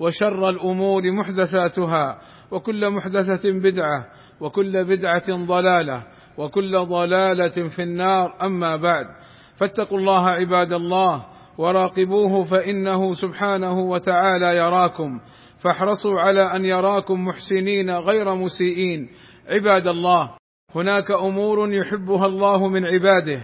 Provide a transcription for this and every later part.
وشر الأمور محدثاتها وكل محدثة بدعة وكل بدعة ضلالة وكل ضلالة في النار. أما بعد فاتقوا الله عباد الله وراقبوه فإنه سبحانه وتعالى يراكم. فاحرصوا على أن يراكم محسنين غير مسيئين. عباد الله هناك أمور يحبها الله من عباده.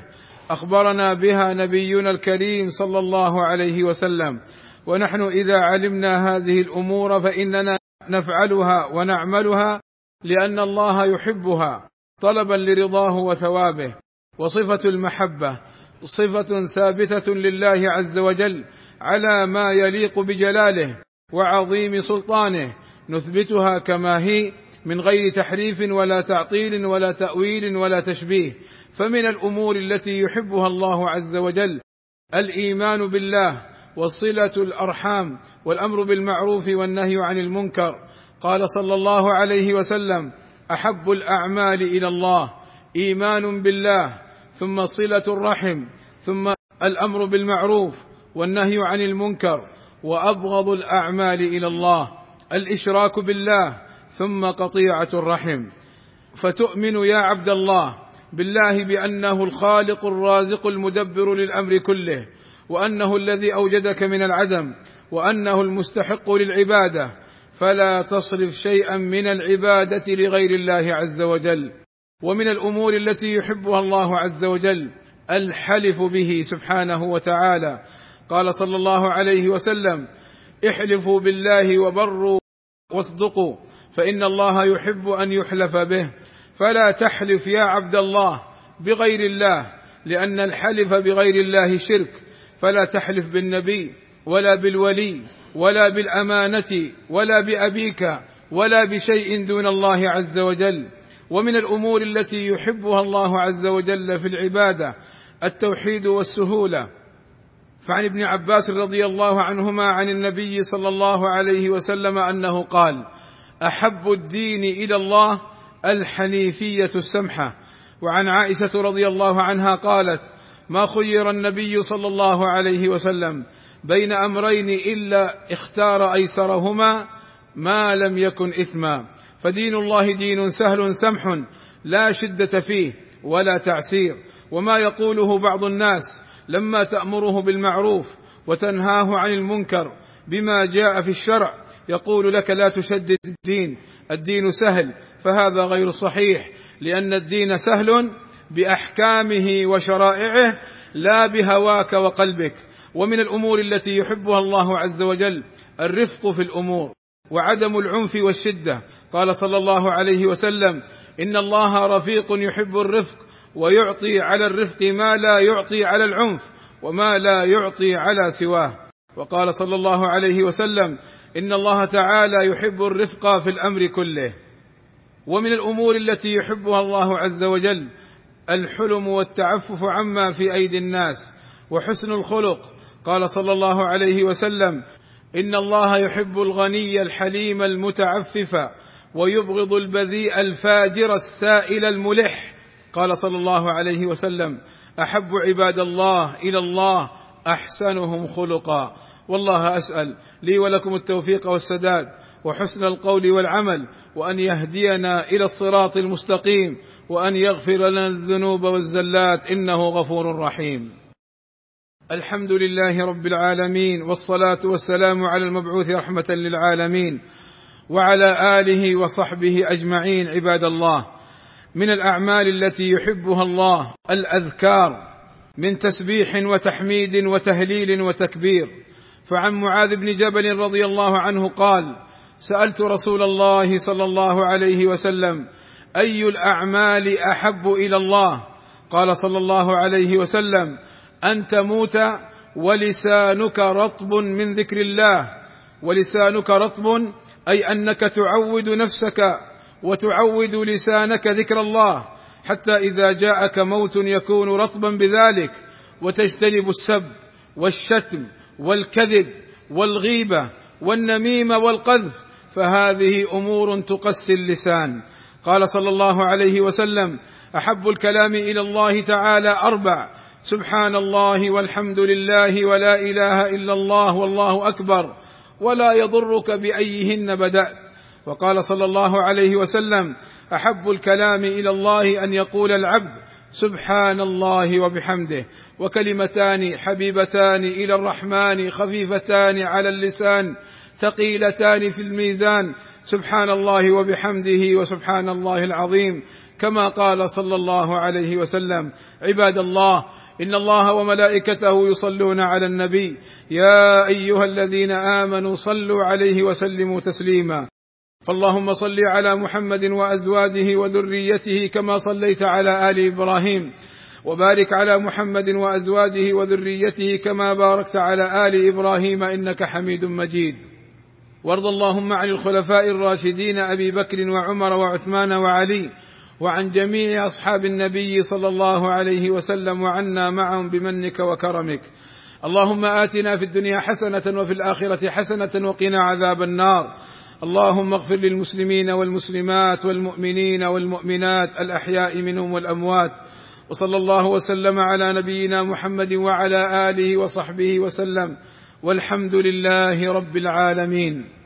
أخبرنا بها نبينا الكريم صلى الله عليه وسلم. ونحن إذا علمنا هذه الأمور فإننا نفعلها ونعملها لأن الله يحبها طلبا لرضاه وثوابه وصفة المحبة صفة ثابتة لله عز وجل على ما يليق بجلاله وعظيم سلطانه نثبتها كما هي من غير تحريف ولا تعطيل ولا تأويل ولا تشبيه فمن الأمور التي يحبها الله عز وجل الإيمان بالله وصلة الأرحام والأمر بالمعروف والنهي عن المنكر. قال صلى الله عليه وسلم أحب الأعمال إلى الله إيمان بالله ثم صلة الرحم ثم الأمر بالمعروف والنهي عن المنكر. وأبغض الأعمال إلى الله الإشراك بالله ثم قطيعة الرحم. فتؤمن يا عبد الله بالله بأنه الخالق الرازق المدبر للأمر كله وأنه الذي أوجدك من العدم وأنه المستحق للعبادة. فلا تصرف شيئا من العبادة لغير الله عز وجل. ومن الأمور التي يحبها الله عز وجل الحلف به سبحانه وتعالى. قال صلى الله عليه وسلم احلفوا بالله وبروا واصدقوا فإن الله يحب أن يحلف به. فلا تحلف يا عبد الله بغير الله لأن الحلف بغير الله شرك. فلا تحلف بالنبي ولا بالولي ولا بالأمانة ولا بأبيك ولا بشيء دون الله عز وجل. ومن الأمور التي يحبها الله عز وجل في العبادة التوحيد والسهولة. فعن ابن عباس رضي الله عنهما عن النبي صلى الله عليه وسلم أنه قال أحب الدين إلى الله الحنيفية السمحة. وعن عائشة رضي الله عنها قالت ما خير النبي صلى الله عليه وسلم بين أمرين إلا اختار أيسرهما ما لم يكن إثما. فدين الله دين سهل سمح لا شدة فيه ولا تعسير وما يقوله بعض الناس لما تأمره بالمعروف وتنهاه عن المنكر بما جاء في الشرع يقول لك لا تشدد الدين الدين سهل فهذا غير صحيح لأن الدين سهل بأحكامه وشرائعه لا بهواك وقلبك. ومن الأمور التي يحبها الله عز وجل الرفق في الأمور وعدم العنف والشدة. قال صلى الله عليه وسلم إن الله رفيق يحب الرفق ويعطي على الرفق ما لا يعطي على العنف وما لا يعطي على سواه. وقال صلى الله عليه وسلم إن الله تعالى يحب الرفق في الأمر كله. ومن الأمور التي يحبها الله عز وجل الحلم والتعفف عما في أيدي الناس وحسن الخلق. قال صلى الله عليه وسلم إن الله يحب الغني الحليم المتعفف ويبغض البذيء الفاجر السائل الملح. قال صلى الله عليه وسلم أحب عباد الله إلى الله أحسنهم خلقا. والله أسأل لي ولكم التوفيق والسداد وحسن القول والعمل وأن يهدينا إلى الصراط المستقيم وأن يغفر لنا الذنوب والزلات إنه غفور رحيم. الحمد لله رب العالمين والصلاة والسلام على المبعوث رحمة للعالمين وعلى آله وصحبه أجمعين عباد الله. من الأعمال التي يحبها الله الأذكار من تسبيح وتحميد وتهليل وتكبير فعن معاذ بن جبل رضي الله عنه قال سألت رسول الله صلى الله عليه وسلم أي الأعمال أحب إلى الله؟ قال صلى الله عليه وسلم أن تموت ولسانك رطب من ذكر الله. ولسانك رطب أي أنك تعود نفسك وتعود لسانك ذكر الله حتى إذا جاءك موت يكون رطبا بذلك وتجتنب السب والشتم والكذب والغيبة والنميمه والقذف فهذه أمور تقسي اللسان. قال صلى الله عليه وسلم أحب الكلام إلى الله تعالى أربع سبحان الله والحمد لله ولا إله إلا الله والله أكبر ولا يضرك بأيهن بدأت. وقال صلى الله عليه وسلم أحب الكلام إلى الله أن يقول العبد سبحان الله وبحمده. وكلمتان حبيبتان إلى الرحمن خفيفتان على اللسان ثقيلتان في الميزان. سبحان الله وبحمده وسبحان الله العظيم. كما قال صلى الله عليه وسلم عباد الله إن الله وملائكته يصلون على النبي. يا أيها الذين آمنوا صلوا عليه وسلموا تسليما. فاللهم صل على محمد وأزواجه وذريته كما صليت على آل إبراهيم وبارك على محمد وأزواجه وذريته كما باركت على آل إبراهيم إنك حميد مجيد. وارض اللهم عن الخلفاء الراشدين أبي بكر وعمر وعثمان وعلي وعن جميع أصحاب النبي صلى الله عليه وسلم وعنا معهم بمنك وكرمك. اللهم آتنا في الدنيا حسنة وفي الآخرة حسنة وقنا عذاب النار. اللهم اغفر للمسلمين والمسلمات والمؤمنين والمؤمنات الأحياء منهم والأموات وصلى الله وسلم على نبينا محمد وعلى آله وصحبه وسلم والحمد لله رب العالمين.